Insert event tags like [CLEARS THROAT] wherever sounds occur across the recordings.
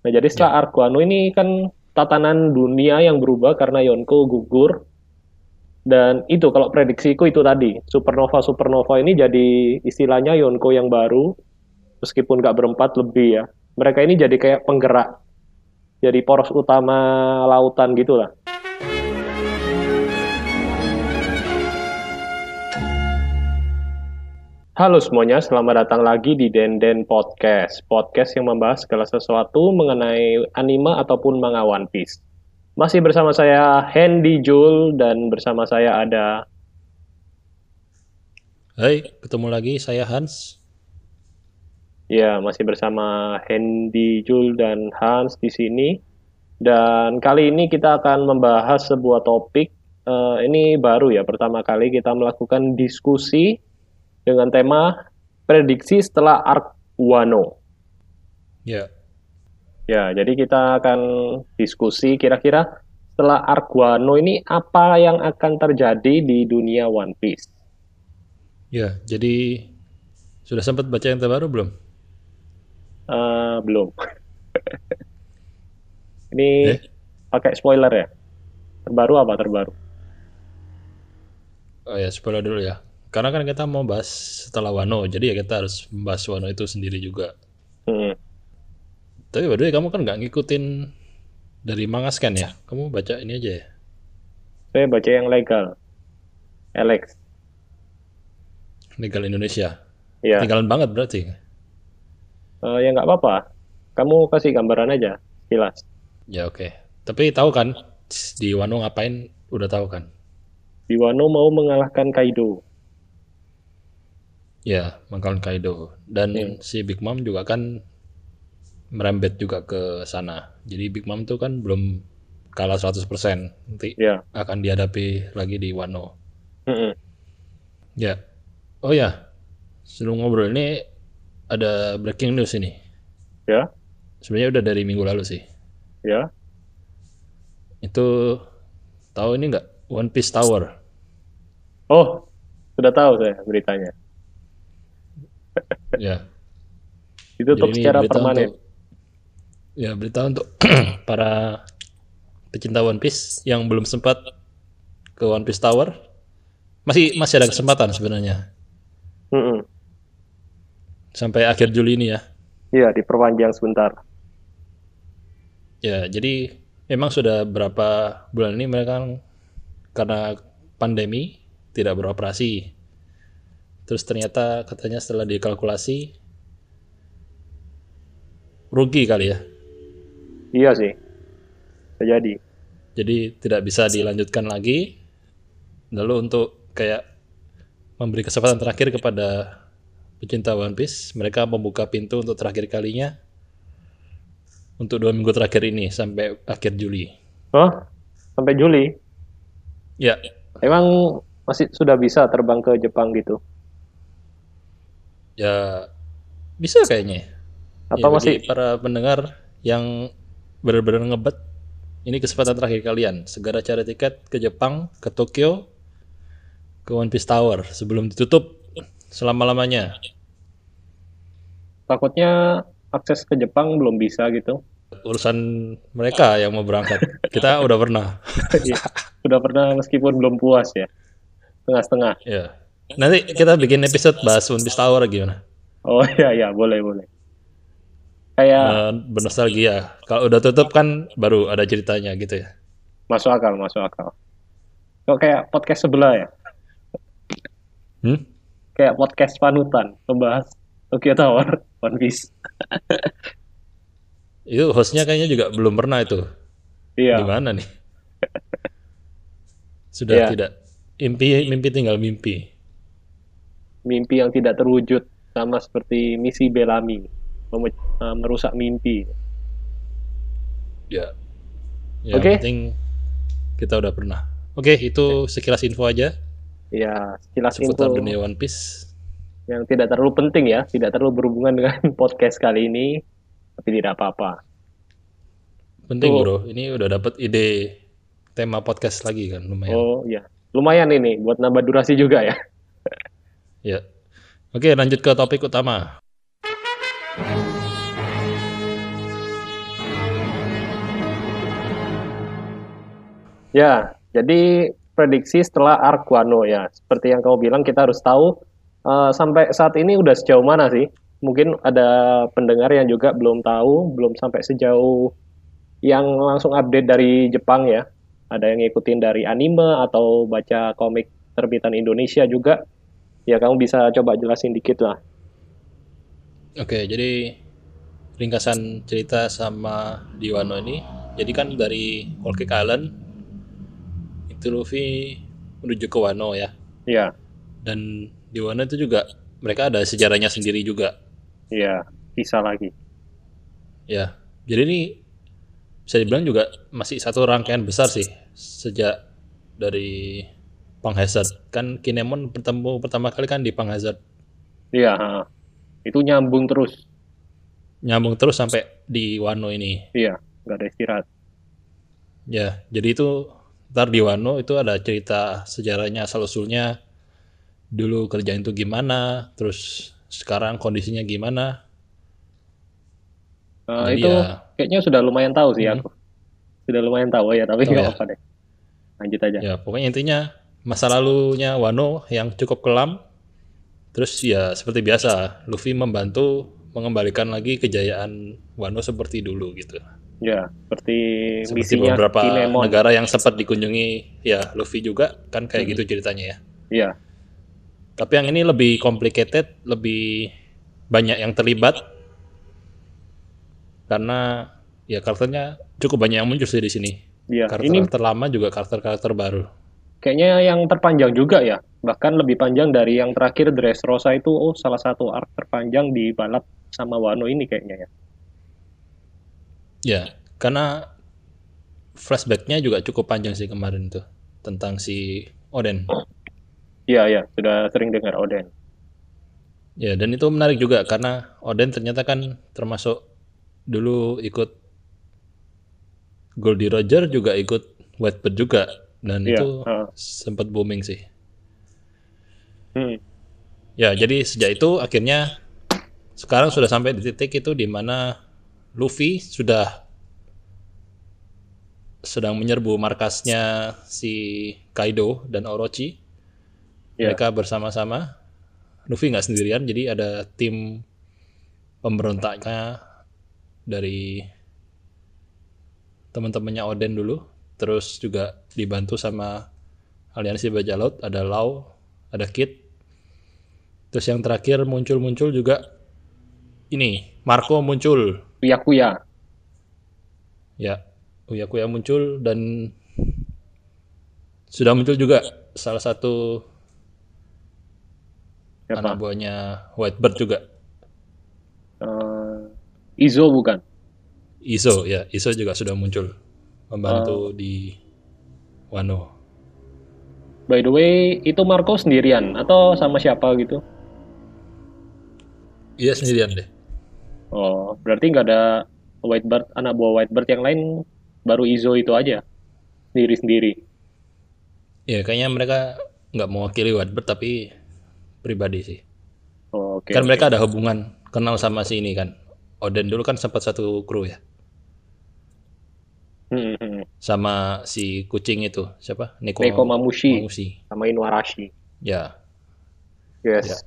Nah, jadi setelah arc Wano ini kan tatanan dunia yang berubah karena Yonko gugur. Dan itu kalau prediksiku itu tadi, supernova-supernova ini jadi istilahnya Yonko yang baru, meskipun nggak berempat lebih ya. Mereka ini jadi kayak penggerak, jadi poros utama lautan gitu Halo semuanya, selamat datang lagi di Denden Podcast. Podcast yang membahas segala sesuatu mengenai anime ataupun manga One Piece. Masih bersama saya Hendy Jul dan bersama saya ada Hai, ketemu lagi saya Hans. ya masih bersama Hendy Jul dan Hans di sini. Dan kali ini kita akan membahas sebuah topik eh, ini baru ya, pertama kali kita melakukan diskusi dengan tema prediksi setelah arc Wano. Ya, Ya, jadi kita akan diskusi kira-kira setelah arc Wano ini apa yang akan terjadi di dunia One Piece. ya. Jadi sudah sempat baca yang terbaru belum? Eh, belum. [LAUGHS] Ini Eh? pakai spoiler ya? Terbaru apa terbaru? Oh ya, spoiler dulu ya. Karena kan kita mau bahas setelah Wano, jadi ya kita harus membahas Wano itu sendiri juga. Hmm. Tapi by the way, kamu kan nggak ngikutin dari manga scan ya? Kamu baca ini aja ya? Saya baca yang legal. Alex. Legal Indonesia. Ya, Tinggalan banget berarti. Eh, ya nggak apa-apa. Kamu kasih gambaran aja, jelas. Ya oke. Tapi tahu kan di Wano ngapain? Udah tahu kan? Di Wano mau mengalahkan Kaido. Ya, Mangkalan Kaido. Dan Hmm. si Big Mom juga kan merembet juga ke sana. Jadi Big Mom tuh kan belum kalah 100%. Nanti Ya. akan dihadapi lagi di Wano. Mm-mm. Ya. Oh ya, sebelum ngobrol ini ada breaking news ini. Ya, Sebenarnya udah dari minggu lalu sih. ya. Itu tahu ini nggak One Piece Tower? Oh, sudah tahu saya beritanya. Ya. Ditutup Jadi secara permanen. untuk ya berita untuk [CLEARS THROAT] para pecinta One Piece yang belum sempat ke One Piece Tower. Masih masih ada kesempatan sebenarnya Mm-mm. sampai akhir Juli ini ya. Iya, diperpanjang sebentar. Ya, jadi memang sudah berapa bulan ini mereka kan karena pandemi tidak beroperasi. Terus ternyata katanya setelah dikalkulasi rugi kali ya. Iya sih. Bisa jadi. Jadi tidak bisa dilanjutkan lagi. Lalu untuk kayak memberi kesempatan terakhir kepada pecinta One Piece, mereka membuka pintu untuk terakhir kalinya untuk dua minggu terakhir ini sampai akhir Juli. Oh, sampai Juli. Ya, Emang masih sudah bisa terbang ke Jepang gitu? Ya bisa kayaknya. Atau Ya, masih para pendengar yang benar-benar ngebet, ini kesempatan terakhir kalian. Segera cari tiket ke Jepang, ke Tokyo, ke One Piece Tower sebelum ditutup selama-lamanya. takutnya akses ke Jepang belum bisa gitu? Urusan mereka yang mau berangkat. Kita udah pernah. [LAUGHS] Iya. Sudah pernah meskipun belum puas ya. Setengah-setengah. Ya. Nanti kita bikin episode bahas One Piece Tower gimana? Oh iya iya, boleh boleh. Kayak Eh, bernostalgia. Kalau udah tutup kan baru ada ceritanya gitu ya. masuk akal, masuk akal. Kok kayak podcast sebelah ya? Hmm? Kayak podcast panutan, membahas Tokyo Tower, [LAUGHS] One Piece. [LAUGHS] Itu hostnya kayaknya juga belum pernah itu. Iya, Gimana nih? [LAUGHS] Sudah Iya. tidak. Mimpi, mimpi tinggal mimpi. Mimpi yang tidak terwujud sama seperti misi Bellamy, eh, merusak mimpi. Ya. Yang Oke. penting kita udah pernah. Oke, itu sekilas info aja Ya, sekilas seputar info dunia One Piece. yang tidak terlalu penting ya, tidak terlalu berhubungan [LAUGHS] dengan podcast kali ini, tapi tidak apa-apa. Penting, Tuh. Bro. Ini udah dapat ide tema podcast lagi kan, lumayan. Oh ya, lumayan ini buat nambah durasi juga ya. [LAUGHS] Ya. Oke, lanjut ke topik utama. Ya, jadi prediksi setelah Arquano ya. Seperti yang kamu bilang, kita harus tahu uh, sampai saat ini udah sejauh mana sih. Mungkin ada pendengar yang juga belum tahu, belum sampai sejauh yang langsung update dari Jepang ya. Ada yang ngikutin dari anime atau baca komik terbitan Indonesia juga. Ya, kamu bisa coba jelasin dikit lah. Oke, jadi ringkasan cerita sama di Wano ini. Jadi kan dari Whole Cake Island itu Luffy menuju ke Wano ya. Iya. Dan di Wano itu juga mereka ada sejarahnya sendiri juga. Iya, bisa lagi. Ya, jadi ini bisa dibilang juga masih satu rangkaian besar sih sejak dari Pang Hazard. Kan Kinemon bertemu pertama kali kan di Pang Hazard. Iya, itu nyambung terus. Nyambung terus sampai di Wano ini. Iya, nggak ada istirahat. Ya, jadi itu ntar di Wano itu ada cerita sejarahnya asal usulnya dulu kerjaan itu gimana terus sekarang kondisinya gimana uh, itu ya, kayaknya sudah lumayan tahu sih hmm. aku sudah lumayan tahu ya tapi nggak ya. apa deh lanjut aja ya pokoknya intinya masa lalunya Wano yang cukup kelam terus ya seperti biasa Luffy membantu mengembalikan lagi kejayaan Wano seperti dulu gitu Ya, seperti, seperti beberapa Kinemon. negara yang sempat dikunjungi ya Luffy juga kan kayak hmm. gitu ceritanya ya. Iya. Tapi yang ini lebih complicated, lebih banyak yang terlibat karena ya karakternya cukup banyak yang muncul sih di sini. Iya. Karakter-karakter lama juga karakter-karakter baru. Kayaknya yang terpanjang juga ya, bahkan lebih panjang dari yang terakhir Dressrosa itu oh salah satu arc terpanjang di balap sama Wano ini kayaknya ya. Ya, karena flashbacknya juga cukup panjang sih kemarin tuh tentang si Oden. Iya, iya, sudah sering dengar Oden. Ya, dan itu menarik juga karena Oden ternyata kan termasuk dulu ikut Goldie Roger juga ikut Whitebird juga dan ya, itu uh. sempat booming sih. Hmm. Ya, jadi sejak itu akhirnya sekarang sudah sampai di titik itu di mana Luffy sudah sedang menyerbu markasnya si Kaido dan Orochi. Yeah. Mereka bersama-sama. Luffy nggak sendirian, jadi ada tim pemberontaknya dari teman-temannya Oden dulu. Terus juga dibantu sama aliansi bajak laut, ada Lau, ada Kid. Terus yang terakhir muncul-muncul juga ini, Marco muncul Uya-Kuya. Ya, Uya-Kuya muncul dan sudah muncul juga salah satu Siapa? anak buahnya Whitebird juga. Uh, Izo bukan? Izo ya, Izo juga sudah muncul membantu uh, di Wano. By the way, itu Marco sendirian atau sama siapa gitu? Iya sendirian deh. Oh, berarti nggak ada Whitebird, anak buah Whitebird yang lain baru Izo itu aja, sendiri-sendiri. Ya, kayaknya mereka nggak mewakili Whitebird tapi pribadi sih. Oh, okay, kan okay. mereka ada hubungan kenal sama si ini kan. Oden dulu kan sempat satu kru ya. Hmm. Sama si kucing itu siapa? Neko, Neko Mamushi. Mamushi. Sama Inuarashi. Ya. Yes. Ya.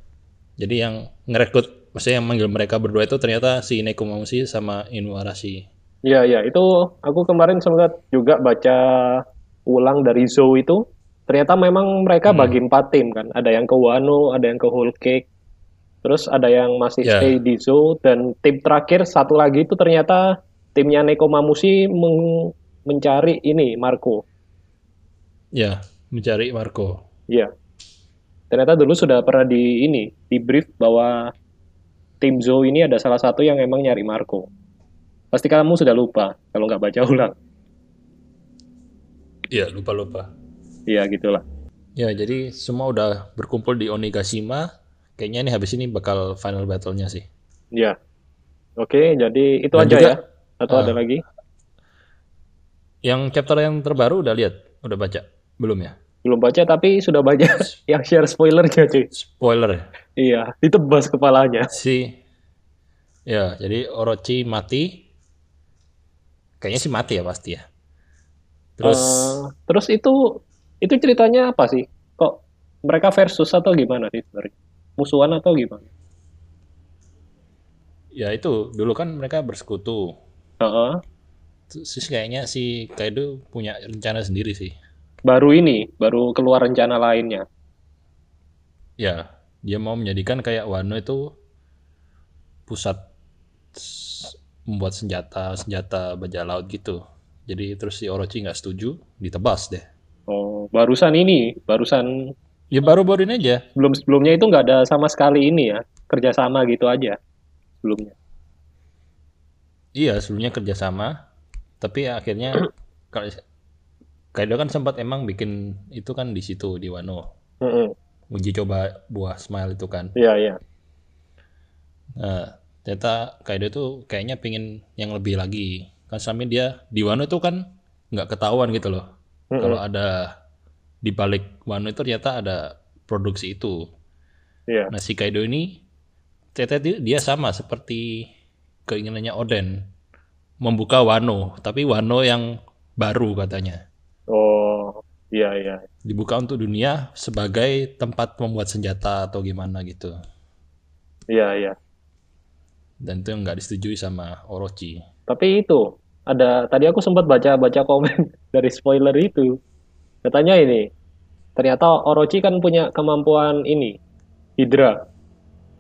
Jadi yang ngerekrut maksudnya yang manggil mereka berdua itu ternyata si Nekomamushi sama Inuarashi. Iya, iya, itu aku kemarin sempat juga baca ulang dari Zou itu. Ternyata memang mereka hmm. bagi empat tim kan. Ada yang ke Wano, ada yang ke Whole Cake, terus ada yang masih yeah. stay di Zou, dan tim terakhir satu lagi itu ternyata timnya Nekomamushi men mencari ini Marco. Ya, mencari Marco. Iya. Ternyata dulu sudah pernah di ini di brief bahwa tim Zo ini ada salah satu yang emang nyari Marco. Pasti kamu sudah lupa kalau nggak baca [LAUGHS] ulang. Iya, lupa-lupa. Iya, gitulah. Ya, jadi semua udah berkumpul di Onigashima. Kayaknya ini habis ini bakal final battle-nya sih. Iya. Oke, jadi itu Dan aja juga, ya? Atau uh, ada lagi? Yang chapter yang terbaru udah lihat? Udah baca? Belum ya? Belum baca, tapi sudah baca [LAUGHS] yang share spoilernya, cuy. Spoiler ya? Iya, ditebas kepalanya. Si Ya, jadi Orochi mati. Kayaknya sih mati ya pasti ya. Terus Eh, terus itu itu ceritanya apa sih? Kok mereka versus atau gimana sih sebenarnya? Musuhan atau gimana? ya itu dulu kan mereka bersekutu. Heeh. Terus kayaknya si Kaido punya rencana sendiri sih. Baru ini, baru keluar rencana lainnya. Ya, dia mau menjadikan kayak Wano itu pusat membuat senjata senjata bajak laut gitu. Jadi terus si Orochi nggak setuju, ditebas deh. Oh, barusan ini, barusan Ya baru-baru ini aja. sebelum sebelumnya itu nggak ada sama sekali ini ya, kerjasama gitu aja sebelumnya. Iya, sebelumnya kerjasama, tapi akhirnya [CLEARS THROAT] kalau Kaido kan sempat emang bikin itu kan di situ di Wano Heeh. uji coba buah smile itu kan. Iya, iya. Nah, ternyata Kaido tuh kayaknya pingin yang lebih lagi. Kan sampai dia di Wano itu kan nggak ketahuan gitu loh. Mm-mm. Kalau ada di balik Wano itu ternyata ada produksi itu. Iya. Nah, si Kaido ini ternyata dia sama seperti keinginannya Oden membuka Wano, tapi Wano yang baru katanya. Oh, iya, iya. Dibuka untuk dunia sebagai tempat membuat senjata atau gimana gitu. Iya, iya. Dan itu nggak disetujui sama Orochi. Tapi itu ada tadi aku sempat baca-baca komen [LAUGHS] dari spoiler itu. Katanya ini ternyata Orochi kan punya kemampuan ini Hydra.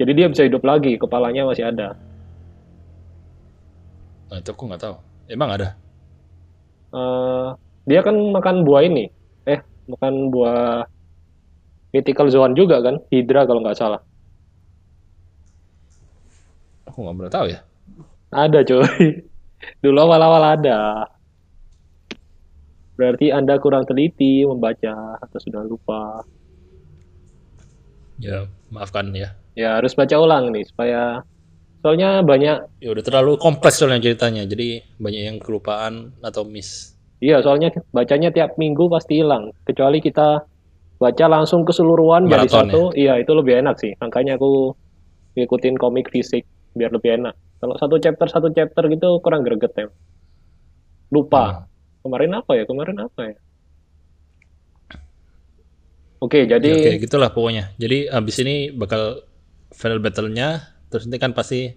Jadi dia bisa hidup lagi, kepalanya masih ada. Nah, itu aku nggak tahu. Emang ada? Eh, dia kan makan buah ini. Eh, makan buah Mythical Zoan juga kan? Hydra kalau nggak salah. Aku nggak pernah tahu ya. Ada coy. [LAUGHS] Dulu awal-awal ada. Berarti Anda kurang teliti membaca atau sudah lupa. Ya, maafkan ya. Ya harus baca ulang nih supaya soalnya banyak Ya udah terlalu kompleks soalnya ceritanya. Jadi banyak yang kelupaan atau miss. iya soalnya bacanya tiap minggu pasti hilang. Kecuali kita baca langsung keseluruhan jadi satu iya itu lebih enak sih. Makanya aku ngikutin komik fisik biar lebih enak. Kalau satu chapter satu chapter gitu kurang greget ya. Lupa. Kemarin apa ya? Kemarin apa ya? Oke jadi Ya, Oke, gitulah pokoknya. Jadi abis ini bakal final battle-nya. Terus nanti kan pasti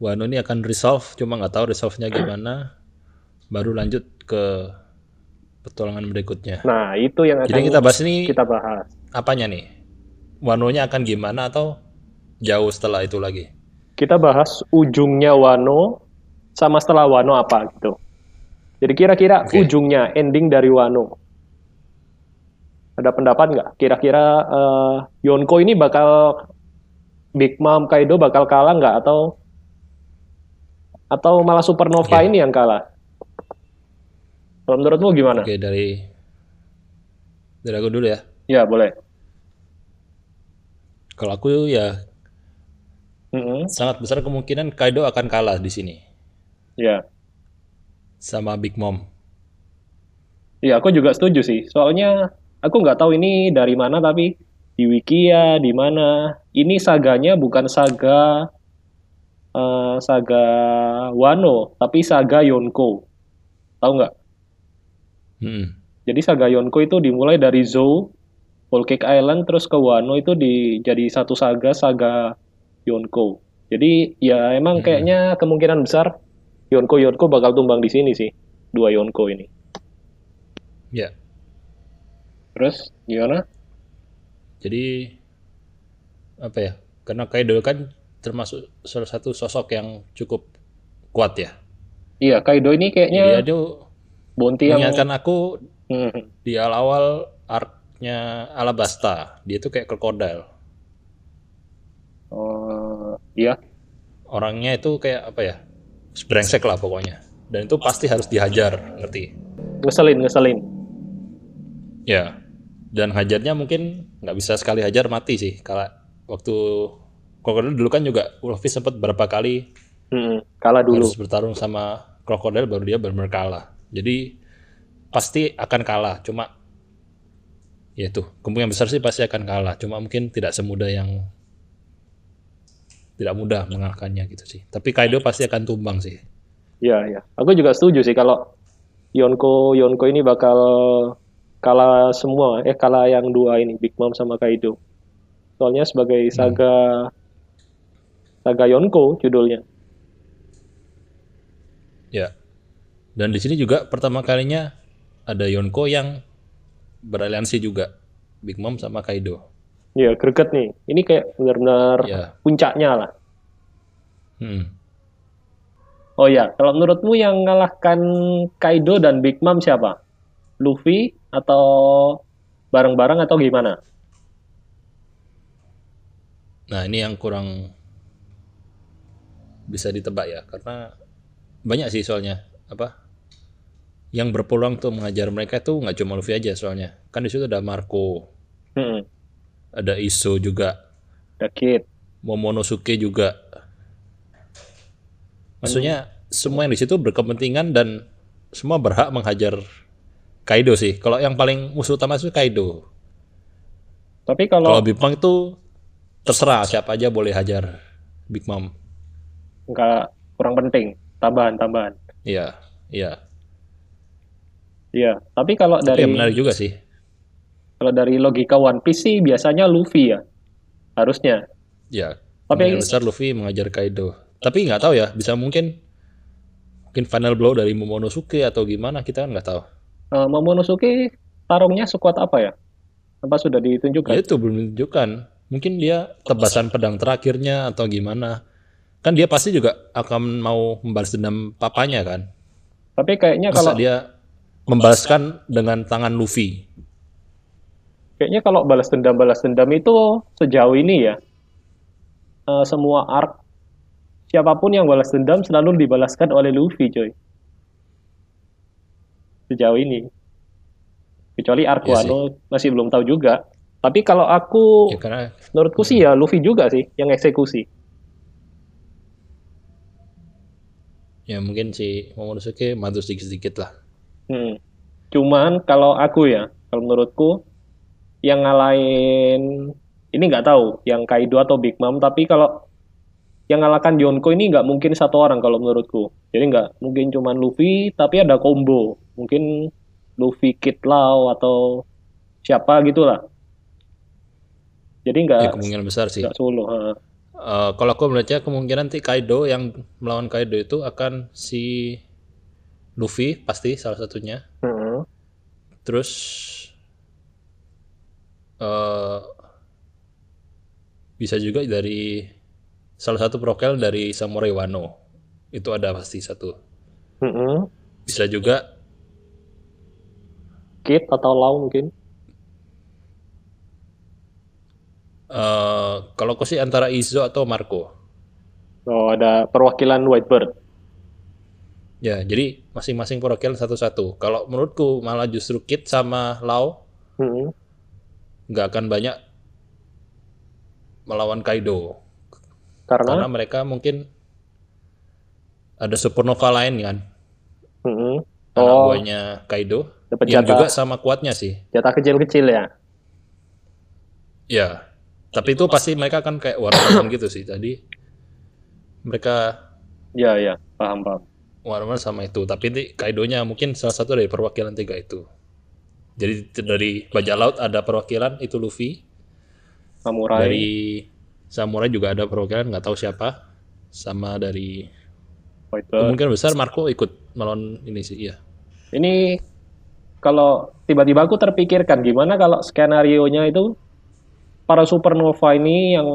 Wano ini akan resolve. Cuma nggak tahu resolve-nya gimana. Baru lanjut ke petualangan berikutnya. nah itu yang akan Jadi kita bahas ini kita bahas apanya nih? Wano-nya akan gimana atau jauh setelah itu lagi? kita bahas ujungnya Wano sama setelah Wano apa gitu. Jadi kira-kira Oke. ujungnya, ending dari Wano. Ada pendapat nggak? Kira-kira eh, Yonko ini bakal Big Mom Kaido bakal kalah nggak atau atau malah Supernova Oke. ini yang kalah? Kalau menurutmu gimana? Oke, dari dari aku dulu ya. Ya boleh. Kalau aku ya Mm-mm. sangat besar kemungkinan Kaido akan kalah di sini Ya, sama Big Mom. Iya, aku juga setuju sih. Soalnya aku nggak tahu ini dari mana, tapi di wiki ya, di mana. Ini saganya bukan saga eh, saga Wano, tapi saga Yonko. Tahu nggak? Mm-mm. Jadi saga Yonko itu dimulai dari Zou, Whole Cake Island, terus ke Wano itu di, jadi satu saga, saga Yonko. Jadi ya emang Hmm. kayaknya kemungkinan besar Yonko Yonko bakal tumbang di sini sih, dua Yonko ini. Ya, Terus gimana? jadi apa ya? Karena Kaido kan termasuk salah satu sosok yang cukup kuat ya. Iya, Kaido ini kayaknya dia tuh Bonti yang mengingatkan aku Hmm, di awal-awal arc-nya Alabasta. Dia tuh kayak krokodil. oh, iya, Orangnya itu kayak apa ya? Brengsek lah pokoknya. Dan itu pasti harus dihajar, ngerti? ngeselin, ngeselin. Ya. Dan hajarnya mungkin nggak bisa sekali hajar mati sih. Kalau waktu krokodil dulu kan juga Luffy sempat berapa kali Hmm, kalah dulu. harus bertarung sama krokodil baru dia benar-benar kalah. Jadi pasti akan kalah. Cuma ya itu kemungkinan besar sih pasti akan kalah. Cuma mungkin tidak semudah yang tidak mudah mengalahkannya gitu sih. Tapi Kaido pasti akan tumbang sih. Iya, iya. Aku juga setuju sih kalau Yonko Yonko ini bakal kalah semua eh kalah yang dua ini Big Mom sama Kaido. Soalnya sebagai saga saga Yonko judulnya. Ya. Dan di sini juga pertama kalinya ada Yonko yang beraliansi juga Big Mom sama Kaido. Iya, greget nih. Ini kayak benar-benar Ya. puncaknya lah. Hmm. Oh ya, kalau menurutmu yang ngalahkan Kaido dan Big Mom siapa? Luffy atau bareng-bareng atau gimana? Nah, ini yang kurang bisa ditebak ya, karena banyak sih soalnya apa yang berpeluang tuh mengajar mereka tuh nggak cuma Luffy aja soalnya. Kan di situ ada Marco, Hmm, ada Iso juga, The Kid. Momonosuke juga. Maksudnya semua yang di situ berkepentingan dan semua berhak menghajar Kaido sih. Kalau yang paling musuh utama itu Kaido. Tapi Kalau kalau Mom itu terserah siapa aja boleh hajar Big Mom. nggak kurang penting, tambahan-tambahan. Iya, iya. Iya, tapi kalau Tapi dari yang menarik juga sih. kalau dari logika One Piece sih biasanya Luffy ya. Harusnya. Ya, Tapi kemungkinan besar Luffy mengajar Kaido. Tapi nggak tahu ya, bisa mungkin mungkin final blow dari Momonosuke atau gimana kita kan nggak tahu. eh, Momonosuke tarungnya sekuat apa ya? Apa sudah ditunjukkan? Ya itu belum ditunjukkan. Mungkin dia tebasan pedang terakhirnya atau gimana. Kan dia pasti juga akan mau membalas dendam papanya kan. Tapi kayaknya Masa kalau dia membalaskan dengan tangan Luffy. kayaknya kalau balas dendam balas dendam itu sejauh ini ya eh, semua arc siapa pun yang balas dendam selalu dibalaskan oleh Luffy coy sejauh ini kecuali arc Iya. Wano masih belum tahu juga tapi kalau aku Ya karena menurutku sih ya Luffy juga sih yang eksekusi ya mungkin si Momonosuke mantu sedikit-sedikit lah. Hmm. Cuman kalau aku ya, kalau menurutku yang ngalahin ini nggak tahu yang Kaido atau Big Mom, tapi kalau yang ngalahkan Yonko ini nggak mungkin satu orang kalau menurutku. Jadi nggak mungkin cuman Luffy, tapi ada combo. Mungkin Luffy, Kid Lao atau siapa gitulah. Jadi Ya nggak kemungkinan besar sih. solo. ha. Eh, kalau aku melihatnya kemungkinan nanti Kaido yang melawan Kaido itu akan si Luffy pasti salah satunya. Hmm. Terus eh bisa juga dari salah satu prokel dari Samurai Wano. Itu ada pasti satu. Hmm. Bisa juga Kid atau Lao mungkin. Eh kalau aku sih antara Izo atau Marco. Oh, ada perwakilan Whitebird. Ya, jadi masing-masing prokel satu-satu. Kalau menurutku malah justru Kid sama Lau Hmm. nggak akan banyak melawan Kaido. Karena Karena mereka mungkin ada supernova lain kan. Hmm. Anak Oh, buahnya Kaido. dapat Yang jatah juga sama kuatnya sih. jatah kecil-kecil ya. Ya. Tapi itu pasti mereka kan kayak wartawan gitu sih. Tadi mereka Ya, ya, paham, paham. wartawan sama itu. Tapi nanti Kaidonya mungkin salah satu dari perwakilan tiga itu. Jadi dari bajak laut ada perwakilan itu Luffy. Samurai. Dari samurai juga ada perwakilan nggak tahu siapa. Sama dari Whitebird. kemungkinan besar Marco ikut melawan ini sih. Iya. Ini kalau tiba-tiba aku terpikirkan gimana kalau skenario-nya itu para supernova ini yang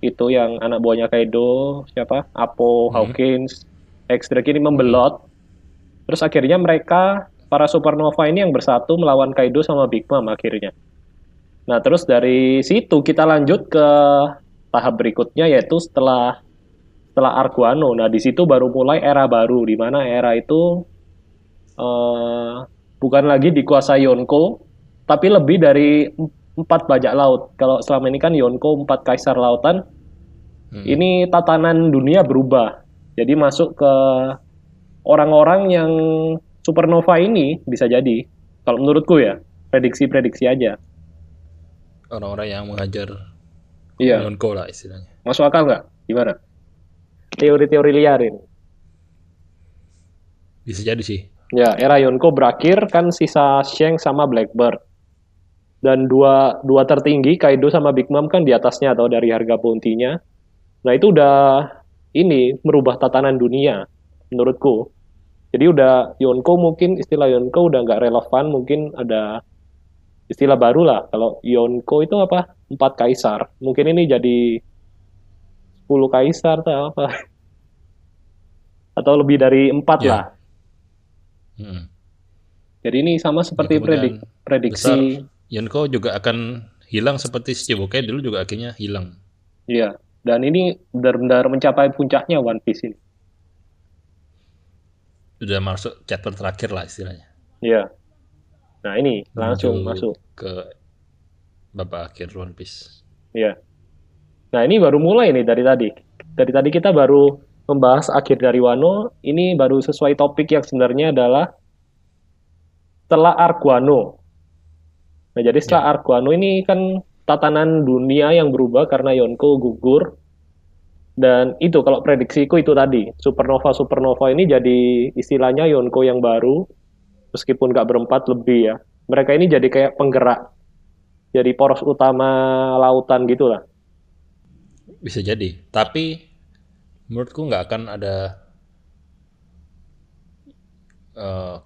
itu yang anak buahnya Kaido siapa? Apo Hawkins X Drake ini membelot. Terus akhirnya mereka para supernova ini yang bersatu melawan Kaido sama Big Mom akhirnya. Nah terus dari situ kita lanjut ke tahap berikutnya yaitu setelah setelah Arguano nah di situ baru mulai era baru di mana era itu eh, bukan lagi dikuasai Yonko, tapi lebih dari empat bajak laut. Kalau selama ini kan Yonko empat kaisar lautan, Hmm. ini tatanan dunia berubah. Jadi masuk ke orang-orang yang supernova ini bisa jadi. Kalau menurutku ya, prediksi-prediksi aja. Orang-orang yang mengajar Iya, Yonko lah istilahnya. masuk akal nggak? Gimana? Teori-teori liar ini. Bisa jadi sih. Ya, era Yonko berakhir kan sisa Shang sama Blackbird. Dan dua dua tertinggi Kaido sama Big Mom kan di atasnya atau dari harga bounty-nya. Nah, itu udah ini merubah tatanan dunia menurutku. Jadi udah Yonko mungkin istilah Yonko udah nggak relevan, mungkin ada istilah baru lah. Kalau Yonko itu apa? Empat kaisar. Mungkin ini jadi 10 kaisar atau apa? [LAUGHS] Atau lebih dari empat Ya. lah. Hmm. Jadi ini sama seperti Ya, predik prediksi. Yonko juga akan hilang seperti Shichibukai dulu juga akhirnya hilang. Iya. Dan ini benar-benar mencapai puncaknya One Piece ini. Udah masuk chapter terakhir lah istilahnya. Iya. Nah ini langsung Menuju masuk. ke babak akhir One Piece. Iya. Nah ini baru mulai nih dari tadi. Dari tadi kita baru membahas akhir dari Wano. Ini baru sesuai topik yang sebenarnya adalah setelah arc Wano. Nah jadi setelah arc Wano ini kan tatanan dunia yang berubah karena Yonko gugur. Dan itu kalau prediksiku itu tadi. Supernova-supernova ini jadi istilahnya Yonko yang baru. Meskipun nggak berempat lebih ya. Mereka ini jadi kayak penggerak. Jadi poros utama lautan gitu lah. Bisa jadi. Tapi menurutku nggak akan ada eh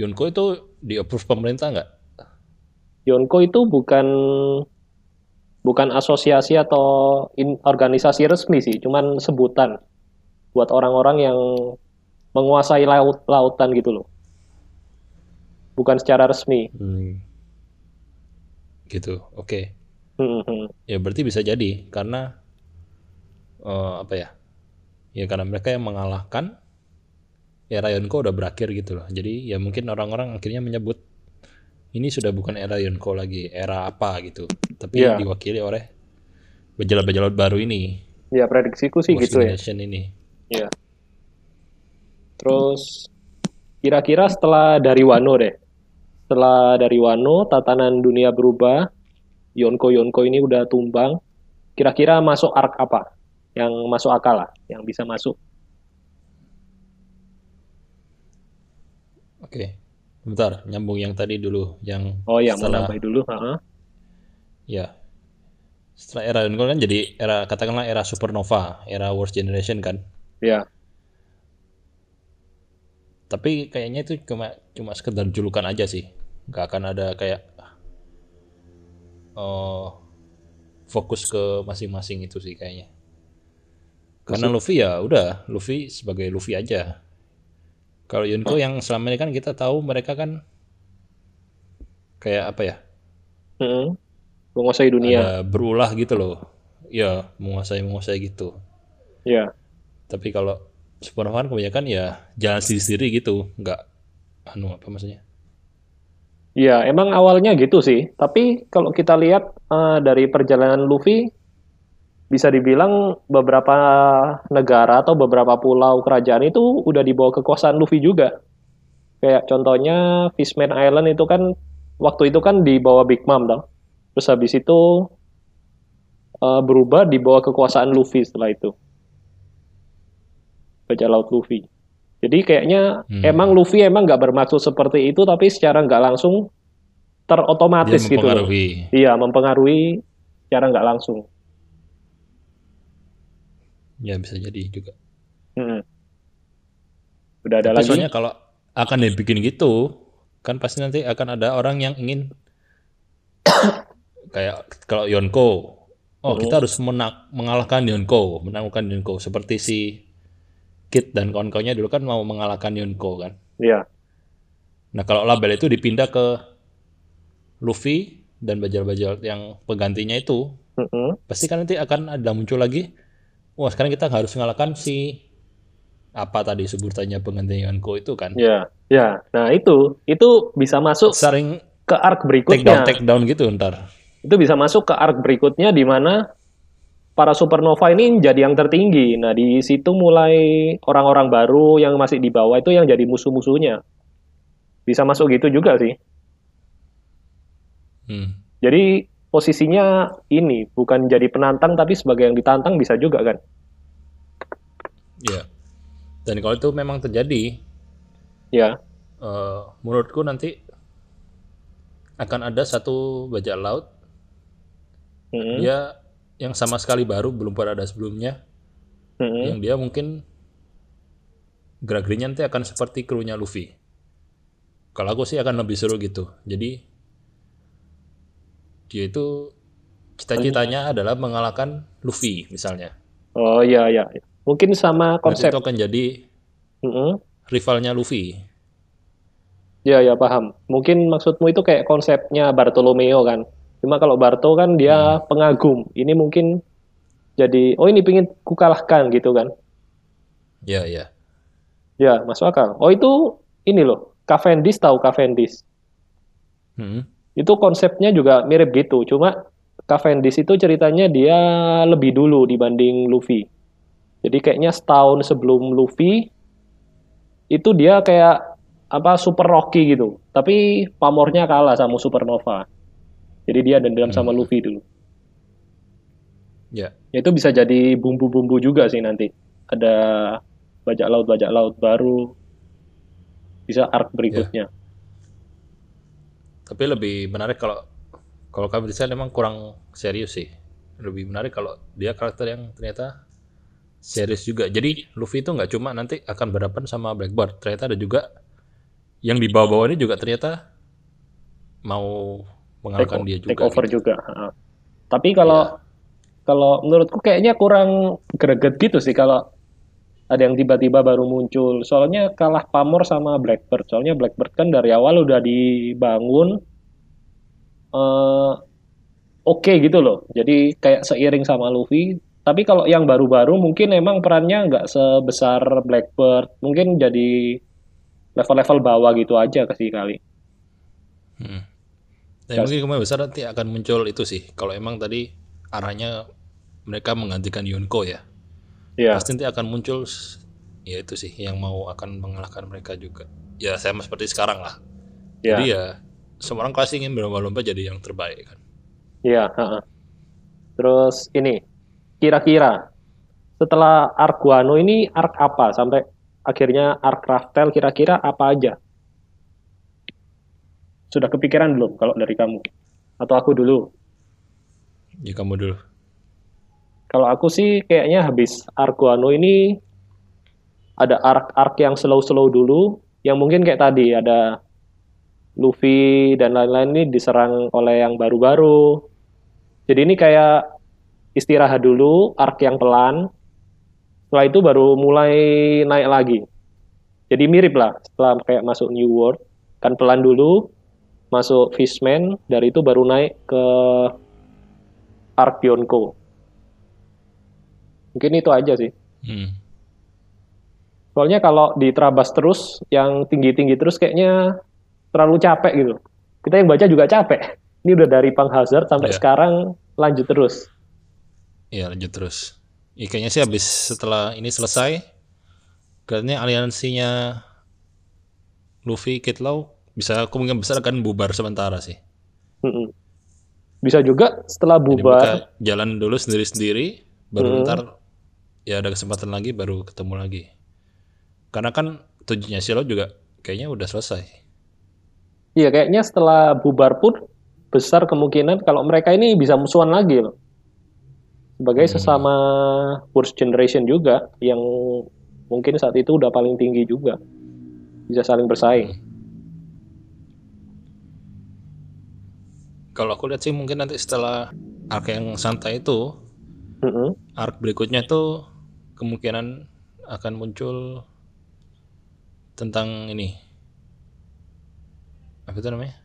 Yonko itu di approve pemerintah nggak? Yonko itu bukan bukan asosiasi atau in- organisasi resmi sih, cuman sebutan buat orang-orang yang menguasai laut lautan gitu loh. Bukan secara resmi. Hmm. Gitu. Oke. Hmm, hmm. Ya berarti bisa jadi karena eh, apa ya? Ya karena mereka yang mengalahkan era Yonko udah berakhir gitu loh. Jadi ya mungkin orang-orang akhirnya menyebut ini sudah bukan era Yonko lagi, era apa gitu. Tapi Iya. diwakili oleh bejalot-bejalot baru ini, Ya prediksiku sih gitu ya. Generation ini. Ya. Terus kira-kira setelah dari Wano deh. Setelah dari Wano, tatanan dunia berubah. Yonko-Yonko ini udah tumbang. Kira-kira masuk arc apa? Yang masuk akal lah, yang bisa masuk. Oke. Bentar, nyambung yang tadi dulu yang Oh ya, mau setelah nambahin dulu. Ha-ha. ya. Setelah era Yonko kan jadi era katakanlah era supernova, era Worst Generation kan. Ya, Tapi kayaknya itu cuma cuma sekedar julukan aja sih. Nggak akan ada kayak eh fokus ke masing-masing itu sih kayaknya. Karena Luffy ya udah, Luffy sebagai Luffy aja. Kalau Yonko yang selama ini kan kita tahu mereka kan kayak apa ya? Mm-mm. menguasai dunia. Ada berulah gitu loh. Ya, menguasai-menguasai gitu. Ya, Tapi kalau Supernova kan kebanyakan ya jalan sendiri-sendiri gitu, nggak anu apa maksudnya? ya emang awalnya gitu sih. Tapi kalau kita lihat eh, dari perjalanan Luffy, bisa dibilang beberapa negara atau beberapa pulau kerajaan itu udah di bawah kekuasaan Luffy juga. Kayak contohnya Fishman Island itu kan waktu itu kan di bawah Big Mom dong. Terus habis itu eh, berubah di bawah kekuasaan Luffy setelah itu. Bajak laut Luffy. Jadi kayaknya Hmm. emang Luffy emang nggak bermaksud seperti itu, tapi secara nggak langsung terotomatis gitu loh. Iya, mempengaruhi secara nggak langsung. Ya bisa jadi juga. Mm-mm. Udah ada Tapi lagi? soalnya kalau akan dibikin gitu, kan pasti nanti akan ada orang yang ingin [COUGHS] kayak kalau Yonko, oh kita harus menak- mengalahkan Yonko, menaklukkan Yonko seperti si Kid dan kawan-kawannya dulu kan mau mengalahkan Yonko kan. Iya, Nah kalau label itu dipindah ke Luffy dan bajal-bajal yang penggantinya itu, Mm-mm. pasti kan nanti akan ada muncul lagi. Wah sekarang kita harus mengalahkan si apa tadi sebutannya pengganti Yonko itu kan. Iya, ya. Nah itu, itu bisa masuk Sering ke arc take down berikutnya. take down gitu ntar. Itu bisa masuk ke arc berikutnya di mana para supernova ini jadi yang tertinggi. Nah di situ mulai orang-orang baru yang masih di bawah itu yang jadi musuh-musuhnya. Bisa masuk gitu juga sih. Hmm. Jadi posisinya ini bukan jadi penantang tapi sebagai yang ditantang bisa juga kan? Ya. Dan kalau itu memang terjadi, Ya, eh, menurutku nanti akan ada satu bajak laut Mm-mm. dia yang sama sekali baru belum pernah ada sebelumnya Mm-mm. yang dia mungkin gerak-geriknya nanti akan seperti krunya Luffy. Kalau aku sih akan lebih seru gitu. Jadi dia itu cita-citanya adalah mengalahkan Luffy misalnya. Oh iya iya. Mungkin sama konsep. itu akan jadi Mm-mm. rivalnya Luffy. Iya ya paham. Mungkin maksudmu itu kayak konsepnya Bartolomeo kan. Cuma kalau Barto kan dia pengagum. Ini mungkin jadi oh ini pingin ku kalahkan gitu kan. Ya ya. Ya, masuk akal. Oh itu ini loh. Cavendish tahu Cavendish. Hmm. Itu konsepnya juga mirip gitu. Cuma Cavendish itu ceritanya dia lebih dulu dibanding Luffy. Jadi kayaknya setahun sebelum Luffy itu dia kayak apa Super Rocky gitu. Tapi pamornya kalah sama Supernova. Jadi dia dendam sama Luffy dulu. Ya. Ya, itu bisa jadi bumbu-bumbu juga sih nanti. Ada bajak laut bajak laut baru. Bisa arc berikutnya. Tapi lebih menarik kalau kalau kami desain memang kurang serius sih. Lebih menarik kalau dia karakter yang ternyata serius juga. Jadi Luffy itu nggak cuma nanti akan berhadapan sama Blackbird, ternyata ada juga yang di bawah-bawah ini juga ternyata mau mengalahkan dia juga. take over gitu. juga. Tapi kalau kalau menurutku kayaknya kurang greget gitu sih kalau ada yang tiba-tiba baru muncul. Soalnya kalah pamor sama Blackbird. Soalnya Blackbird kan dari awal udah dibangun eh, oke gitu loh. Jadi kayak seiring sama Luffy. Tapi kalau yang baru-baru mungkin emang perannya nggak sebesar Blackbird. Mungkin jadi level-level bawah gitu aja kasih kali. Hmm. Dan mungkin kemungkinan besar nanti akan muncul itu sih. Kalau emang tadi arahnya mereka menggantikan Yonko ya. Iya. Pasti nanti akan muncul ya itu sih yang mau akan mengalahkan mereka juga. Ya sama seperti sekarang lah. Iya. Jadi ya semua orang pasti ingin berlomba-lomba jadi yang terbaik kan. Iya, ha-ha. Terus ini, kira-kira setelah arc Guano ini arc apa sampai akhirnya arc Raftel kira-kira apa aja? Sudah kepikiran belum kalau dari kamu? Atau aku dulu? Ya kamu dulu. Kalau aku sih kayaknya habis arc Guano ini ada arc-arc yang slow-slow dulu, yang mungkin kayak tadi ada Luffy dan lain-lain ini diserang oleh yang baru-baru. Jadi ini kayak istirahat dulu, arc yang pelan. Setelah itu baru mulai naik lagi. Jadi mirip lah setelah kayak masuk New World, kan pelan dulu, masuk Fishman, dari itu baru naik ke arc Yonko. Mungkin itu aja sih. Hmm. Soalnya kalau diterabas terus, yang tinggi-tinggi terus kayaknya terlalu capek gitu. Kita yang baca juga capek. Ini udah dari Pang Hazard sampai Iya. sekarang lanjut terus. Ya lanjut terus. Ya, kayaknya sih habis setelah ini selesai, kayaknya aliansinya Luffy, Kid Law bisa kemungkinan besar akan bubar sementara sih. Mm-mm. Bisa juga setelah Jadi bubar, jalan dulu sendiri-sendiri, baru Hmm. ntar ya ada kesempatan lagi baru ketemu lagi. Karena kan tujuannya Silo juga kayaknya udah selesai. iya kayaknya setelah bubar pun besar kemungkinan kalau mereka ini bisa musuhan lagi loh. Sebagai Hmm. sesama First Generation juga yang mungkin saat itu udah paling tinggi juga. Bisa saling bersaing. Kalau aku lihat sih mungkin nanti setelah arc yang santai itu, Mm-mm. arc berikutnya itu kemungkinan akan muncul tentang ini. Apa itu namanya?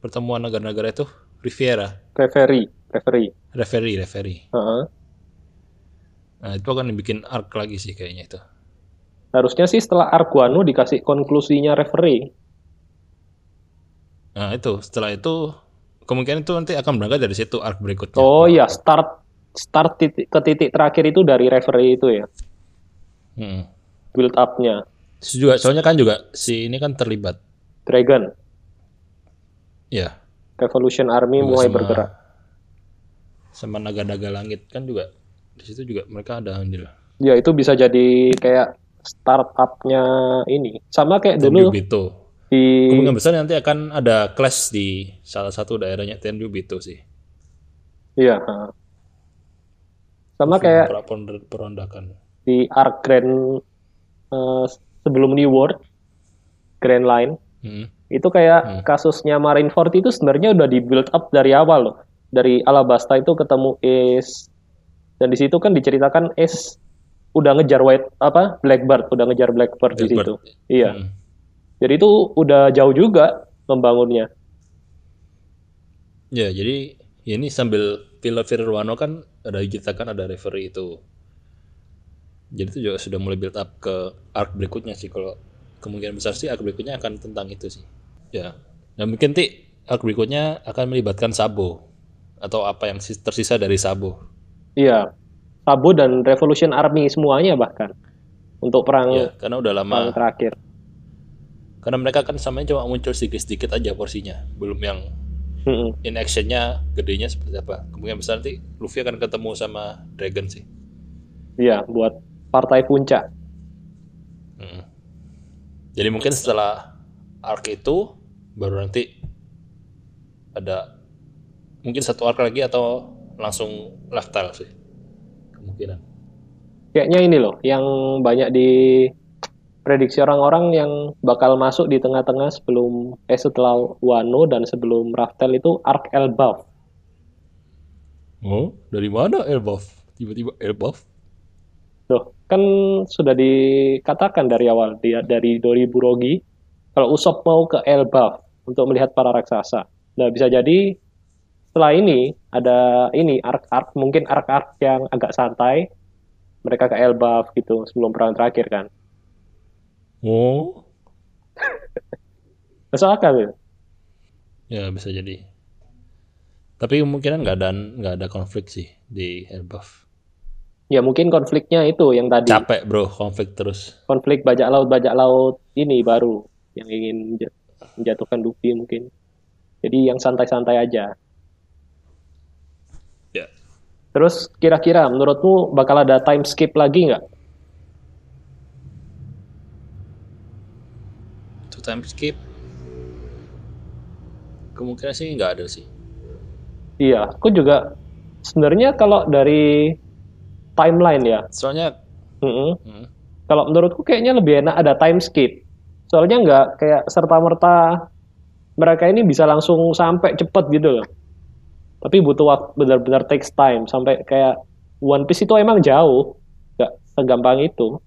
Pertemuan negara-negara itu? Riviera. Referee, referee. referee referee. Heeh. nah itu akan dibikin arc lagi sih kayaknya itu. Harusnya sih setelah Arguano dikasih konklusinya referee. nah itu. Setelah itu kemungkinan itu nanti akan berangkat dari situ arc berikutnya. Oh iya, start start titik, ke titik terakhir itu dari referee itu ya, Hmm. build up-nya. Juga soalnya kan juga si ini kan terlibat Dragon, ya Revolution Army Juga mulai sama- bergerak. sama naga-naga langit kan juga di situ juga mereka ada andil Ya itu bisa jadi kayak startup-nya ini. Sama kayak dulu, Tenryubito di Kemungkinan besar nanti akan ada clash di salah satu daerahnya Tenryubito sih. iya. Sama kayak perondakan. di arc Grand eh, sebelum New World Grand Line Hmm. itu kayak kasusnya Marineford itu sebenarnya udah di build up dari awal loh dari Alabasta itu ketemu Ace dan di situ kan diceritakan Ace udah ngejar White apa Blackbird udah ngejar Blackbird, di situ iya Hmm. jadi itu udah jauh juga membangunnya Ya, jadi ini sambil Villa Wano kan ada diceritakan ada referee itu. Jadi itu juga sudah mulai build up ke arc berikutnya sih kalau kemungkinan besar sih arc berikutnya akan tentang itu sih. Ya. Dan mungkin ti arc berikutnya akan melibatkan Sabo atau apa yang sis- tersisa dari Sabo. iya Sabo dan Revolution Army semuanya bahkan untuk perang Ya, karena udah lama perang terakhir karena mereka kan samanya cuma muncul sedikit-sedikit aja porsinya, belum yang Mm-mm. in actionnya gedenya seperti apa. Kemungkinan besar nanti Luffy akan ketemu sama Dragon sih. iya buat partai puncak Mm. Jadi mungkin setelah arc itu baru nanti ada mungkin satu arc lagi atau langsung lifestyle sih kemungkinan. kayaknya ini loh yang banyak di prediksi orang-orang yang bakal masuk di tengah-tengah sebelum eh setelah Wano dan sebelum Raftel itu Arc Elbaf. Oh, dari mana Elbaf? Tiba-tiba Elbaf? Tuh, kan sudah dikatakan dari awal dia dari Dori Burogi kalau Usopp mau ke Elbaf untuk melihat para raksasa. Nah, bisa jadi setelah ini ada ini arc-arc mungkin arc-arc yang agak santai mereka ke Elbaf gitu sebelum perang terakhir kan. Oh, Masuk akal ya? ya bisa jadi. Tapi kemungkinan nggak ada nggak ada konflik sih di Elbaf. Ya mungkin konfliknya itu yang tadi. Capek bro konflik terus. konflik bajak laut bajak laut ini baru yang ingin menja- menjatuhkan Luffy mungkin. Jadi yang santai-santai aja. Ya. Terus kira-kira menurutmu bakal ada time skip lagi nggak? Itu time skip. Kemungkinan sih nggak ada sih. Iya, aku juga sebenarnya kalau dari timeline ya, Soalnya mm-mm, hmm, kalau menurutku kayaknya lebih enak ada time skip. Soalnya nggak kayak serta-merta mereka ini bisa langsung sampai cepet gitu loh. Tapi butuh waktu benar-benar takes time sampai kayak One Piece itu emang jauh, nggak segampang itu.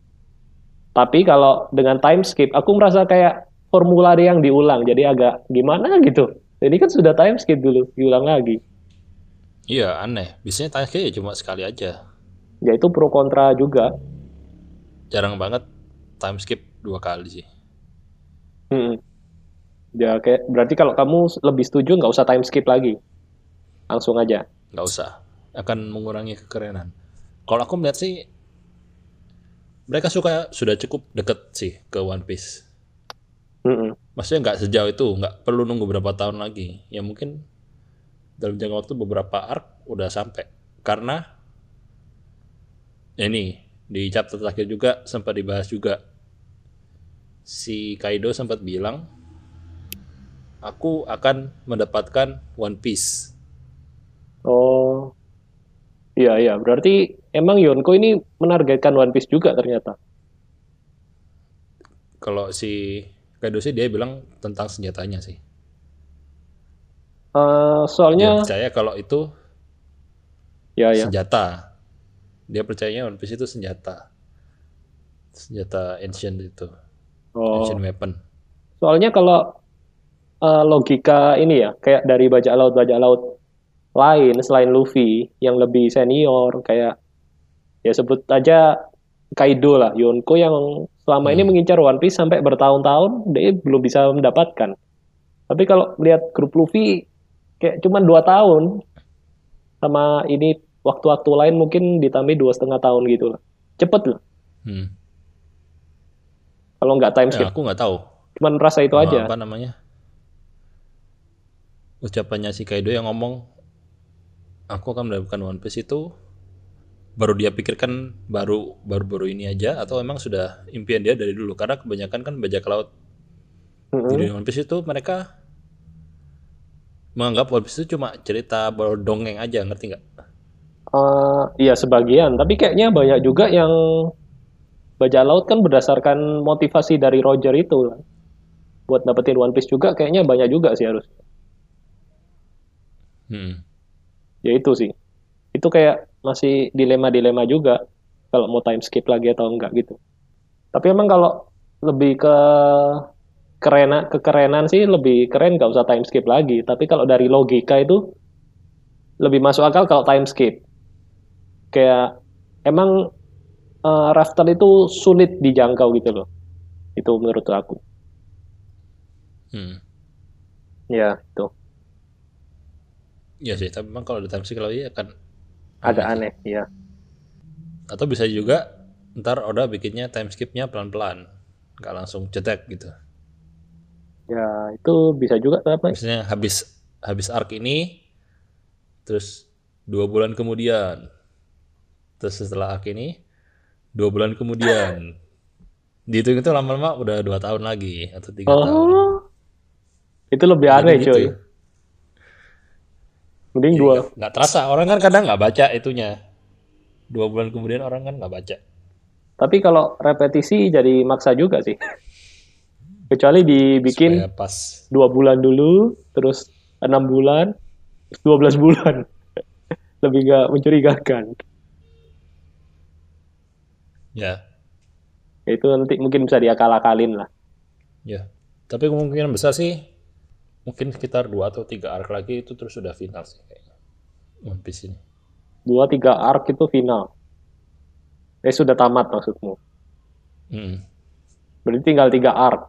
Tapi kalau dengan time skip, aku merasa kayak formula yang diulang, jadi agak gimana gitu. Ini kan sudah time skip dulu, diulang lagi. iya aneh. Biasanya time skip ya cuma sekali aja. Ya itu pro kontra juga. Jarang banget time skip dua kali sih. Mm-mm. Ya kayak berarti kalau kamu lebih setuju nggak usah time skip lagi, langsung aja. nggak usah akan mengurangi kekerenan kalau aku melihat sih mereka suka sudah cukup deket sih ke One Piece Mm-mm. maksudnya nggak sejauh itu nggak perlu nunggu berapa tahun lagi ya mungkin dalam jangka waktu beberapa arc udah sampai karena ya ini di chapter terakhir juga sempat dibahas juga si Kaido sempat bilang aku akan mendapatkan One Piece Oh, iya iya. Berarti emang Yonko ini menargetkan One Piece juga ternyata. kalau si Kaido sih dia bilang tentang senjatanya sih. Dia soalnya percaya kalau itu ya ya. senjata. Dia percayanya One Piece itu senjata. Senjata ancient itu. Oh, Ancient weapon. soalnya kalau eh, logika ini ya, kayak dari bajak laut bajak laut lain selain Luffy yang lebih senior kayak ya sebut aja Kaido lah, Yonko yang selama ini mengincar One Piece sampai bertahun-tahun dia belum bisa mendapatkan. Tapi kalau melihat grup Luffy kayak cuma dua tahun sama ini waktu-waktu lain mungkin ditambah dua setengah tahun gitu lah. Cepet loh. Hmm. Kalau nggak time Ya, skip, aku nggak tahu. cuman merasa itu aja. Apa namanya? Ucapannya si Kaido yang ngomong, aku akan mendapatkan One Piece itu baru dia pikirkan baru baru baru ini aja atau emang sudah impian dia dari dulu karena kebanyakan kan bajak laut Mm-mm. Di dunia One Piece itu mereka menganggap One Piece itu cuma cerita berdongeng aja, ngerti nggak? Eh, iya sebagian, tapi kayaknya banyak juga yang bajak laut kan berdasarkan motivasi dari Roger itu lah. Buat dapetin One Piece juga kayaknya banyak juga sih harus. Hmm. Ya itu sih. Itu kayak masih dilema-dilema juga kalau mau time skip lagi atau enggak gitu. Tapi emang kalau lebih ke kerenan kekerenan sih lebih keren nggak usah time skip lagi. Tapi kalau dari logika itu lebih masuk akal kalau time skip. Kayak emang eh, Raftel itu sulit dijangkau gitu loh. Itu menurut aku. Hmm. Ya, itu. Iya sih, tapi memang kalau ada time skip lagi akan Agak aneh, ya. atau bisa juga ntar Oda bikinnya time skipnya pelan-pelan, nggak langsung cetek gitu. Ya, itu bisa juga tapi Misalnya habis habis arc ini, terus dua bulan kemudian, terus setelah arc ini dua bulan kemudian, dihitung itu lama-lama udah dua tahun lagi atau tiga tahun. Oh. Itu lebih aneh, Jadi coy. gitu. Mending Jadi dua. nggak- terasa orang kan kadang nggak baca itunya. Dua bulan kemudian orang kan nggak baca. Tapi kalau repetisi jadi maksa juga sih. Kecuali dibikin Supaya pas. dua bulan dulu, terus enam bulan, terus 12 bulan. [LAUGHS] Lebih nggak mencurigakan. Ya, Ya, Itu nanti mungkin bisa diakal-akalin lah. ya. Tapi kemungkinan besar sih mungkin sekitar dua atau tiga arc lagi itu terus sudah final sih kayaknya. One Piece ini. Dua tiga arc itu final. Eh sudah tamat maksudmu. Hmm. Berarti tinggal tiga arc.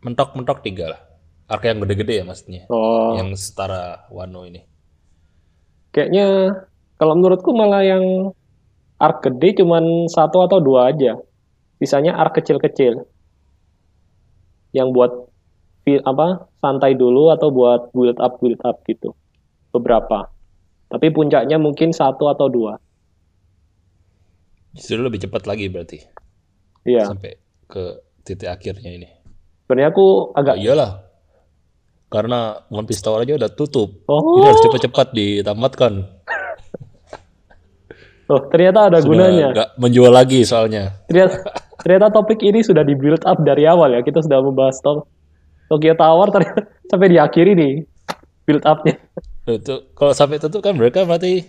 Mentok-mentok tiga lah. Arc yang gede-gede ya maksudnya. Oh, Yang setara Wano ini. kayaknya kalau menurutku malah yang arc gede cuman satu atau dua aja. Sisanya arc kecil-kecil. Yang buat apa santai dulu atau buat build up build up gitu. Beberapa. Tapi puncaknya mungkin satu atau dua. Justru lebih cepat lagi berarti. Iya. Sampai ke titik akhirnya ini. Sebenarnya aku Oh, agak iyalah. Karena One Piece Tower aja udah tutup. Oh. Ini harus cepat-cepat ditamatkan. Oh, ternyata ada Sudah gunanya. nggak menjual lagi soalnya. Ternyata, [LAUGHS] ternyata topik ini sudah di build up dari awal ya. Kita sudah membahas to Tokyo Tower ternyata sampai diakhiri nih build up-nya. Itu kalau sampai tutup kan mereka berarti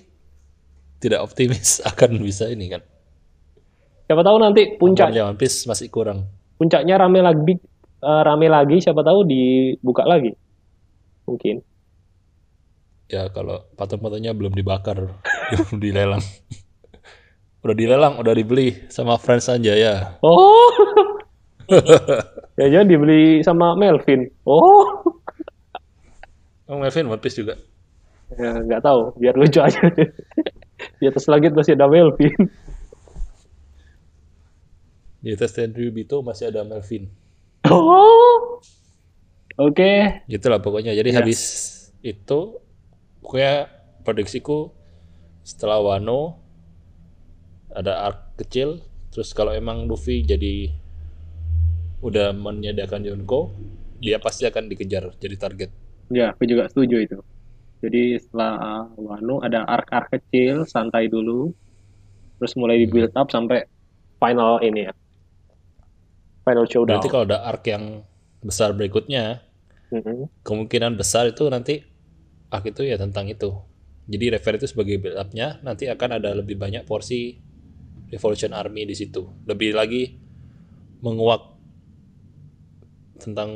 tidak optimis [LAUGHS] akan bisa ini kan. Siapa tahu nanti puncak Puncaknya One Piece masih kurang. puncaknya rame lagi eh, rame lagi siapa tahu dibuka lagi. Mungkin. Ya kalau patung-patungnya belum dibakar, [LAUGHS] belum dilelang. Udah dilelang, udah dibeli sama Friends Anjaya. Oh. [LAUGHS] ya jangan dibeli sama Melvin. Oh. Oh, Melvin One Piece juga. Ya nggak tahu, biar lucu aja. Di atas langit masih ada Melvin. Di atas Tenryubito masih ada Melvin. Oh. Oke. Gitulah pokoknya. Jadi Ya. habis itu pokoknya prediksiku setelah Wano ada arc kecil terus kalau emang Luffy jadi udah menyediakan Yonko dia pasti akan dikejar jadi target. Ya, aku juga setuju itu. Jadi setelah uh, Wano ada arc-arc kecil, santai dulu, terus mulai di build up sampai final ini ya, final showdown. Berarti kalau ada arc yang besar berikutnya Mhm. kemungkinan besar itu nanti arc itu ya tentang itu. Jadi refer itu sebagai build up-nya nanti akan ada lebih banyak porsi Revolution Army di situ. Lebih lagi menguak tentang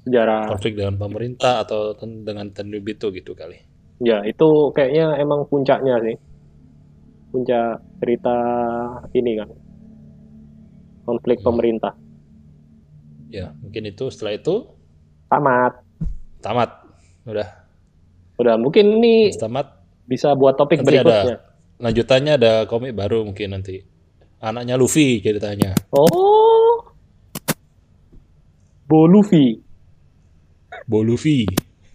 Sejarah, konflik dengan pemerintah atau ten- dengan Tenryubito gitu kali. ya itu kayaknya emang puncaknya sih, puncak cerita ini kan, konflik pemerintah. Ya, mungkin itu setelah itu Tamat. tamat. Udah, Udah, mungkin ini tamat. bisa buat topik Nanti berikutnya. ada lanjutannya ada komik baru mungkin nanti. Anaknya Luffy ceritanya. Oh, Bo Luffy. Bo Luffy.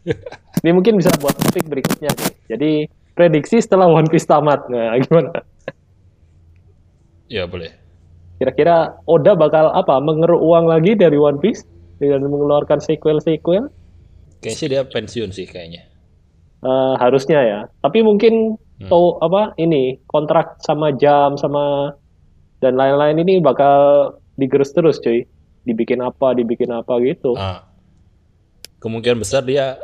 [LAUGHS] Ini mungkin bisa buat topik berikutnya nih. Jadi prediksi setelah One Piece tamat. Nah, [LAUGHS] gimana? Ya boleh. Kira-kira Oda bakal apa? Mengeruk uang lagi dari One Piece dengan mengeluarkan sequel-sequel? Kayaknya dia pensiun sih kayaknya. Uh, harusnya ya. Tapi mungkin hmm. apa ini kontrak sama jam sama dan lain-lain ini bakal digerus terus cuy. Dibikin apa, dibikin apa gitu. Ah. Kemungkinan besar dia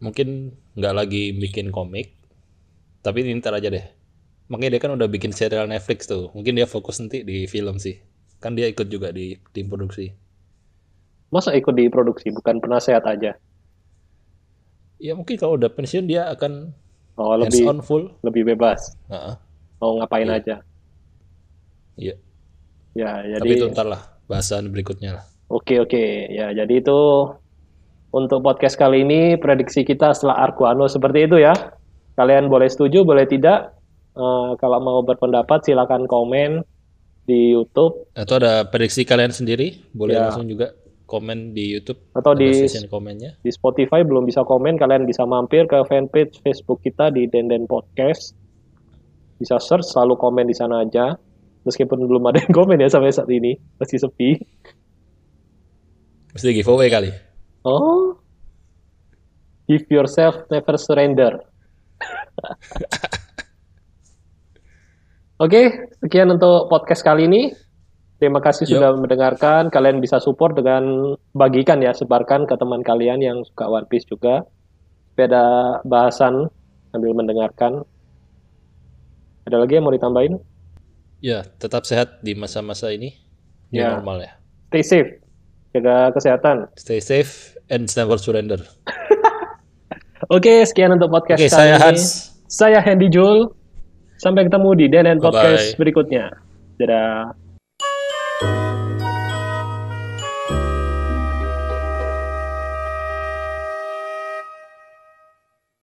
mungkin nggak lagi bikin komik, tapi ini ntar aja deh makanya dia kan udah bikin serial Netflix tuh mungkin dia fokus nanti di film sih kan dia ikut juga di tim produksi masa ikut di produksi bukan penasehat aja ya mungkin kalau udah pensiun dia akan oh, lebih on full? lebih bebas. Uh -uh. mau ngapain iya. aja. Iya. Ya jadi tapi itu ntar lah bahasan berikutnya lah. Oke oke. Ya jadi itu untuk podcast kali ini prediksi kita setelah Arkuano seperti itu ya. Kalian boleh setuju boleh tidak? Uh, kalau mau berpendapat silakan komen di YouTube. Atau ada prediksi kalian sendiri, boleh ya. langsung juga komen di YouTube atau di komennya. Di Spotify belum bisa komen, kalian bisa mampir ke fanpage Facebook kita di Denden Podcast. Bisa search, selalu komen di sana aja. Meskipun belum ada yang komen ya sampai saat ini, masih sepi. Mesti giveaway kali. Oh. Give yourself, never surrender. [LAUGHS] Oke, sekian untuk podcast kali ini. Terima kasih Yo. sudah mendengarkan. Kalian bisa support dengan bagikan ya, sebarkan ke teman kalian yang suka One Piece juga. Beda bahasan sambil mendengarkan. Ada lagi yang mau ditambahin? Ya, tetap sehat di masa-masa ini. Ya. normal ya. Stay safe. Jaga kesehatan. Stay safe and never surrender. [LAUGHS] Oke, sekian untuk podcast Oke, kali saya ini. Hans. Saya Hendy Jul. Sampai ketemu di DNN Podcast berikutnya. Dadah. Bye.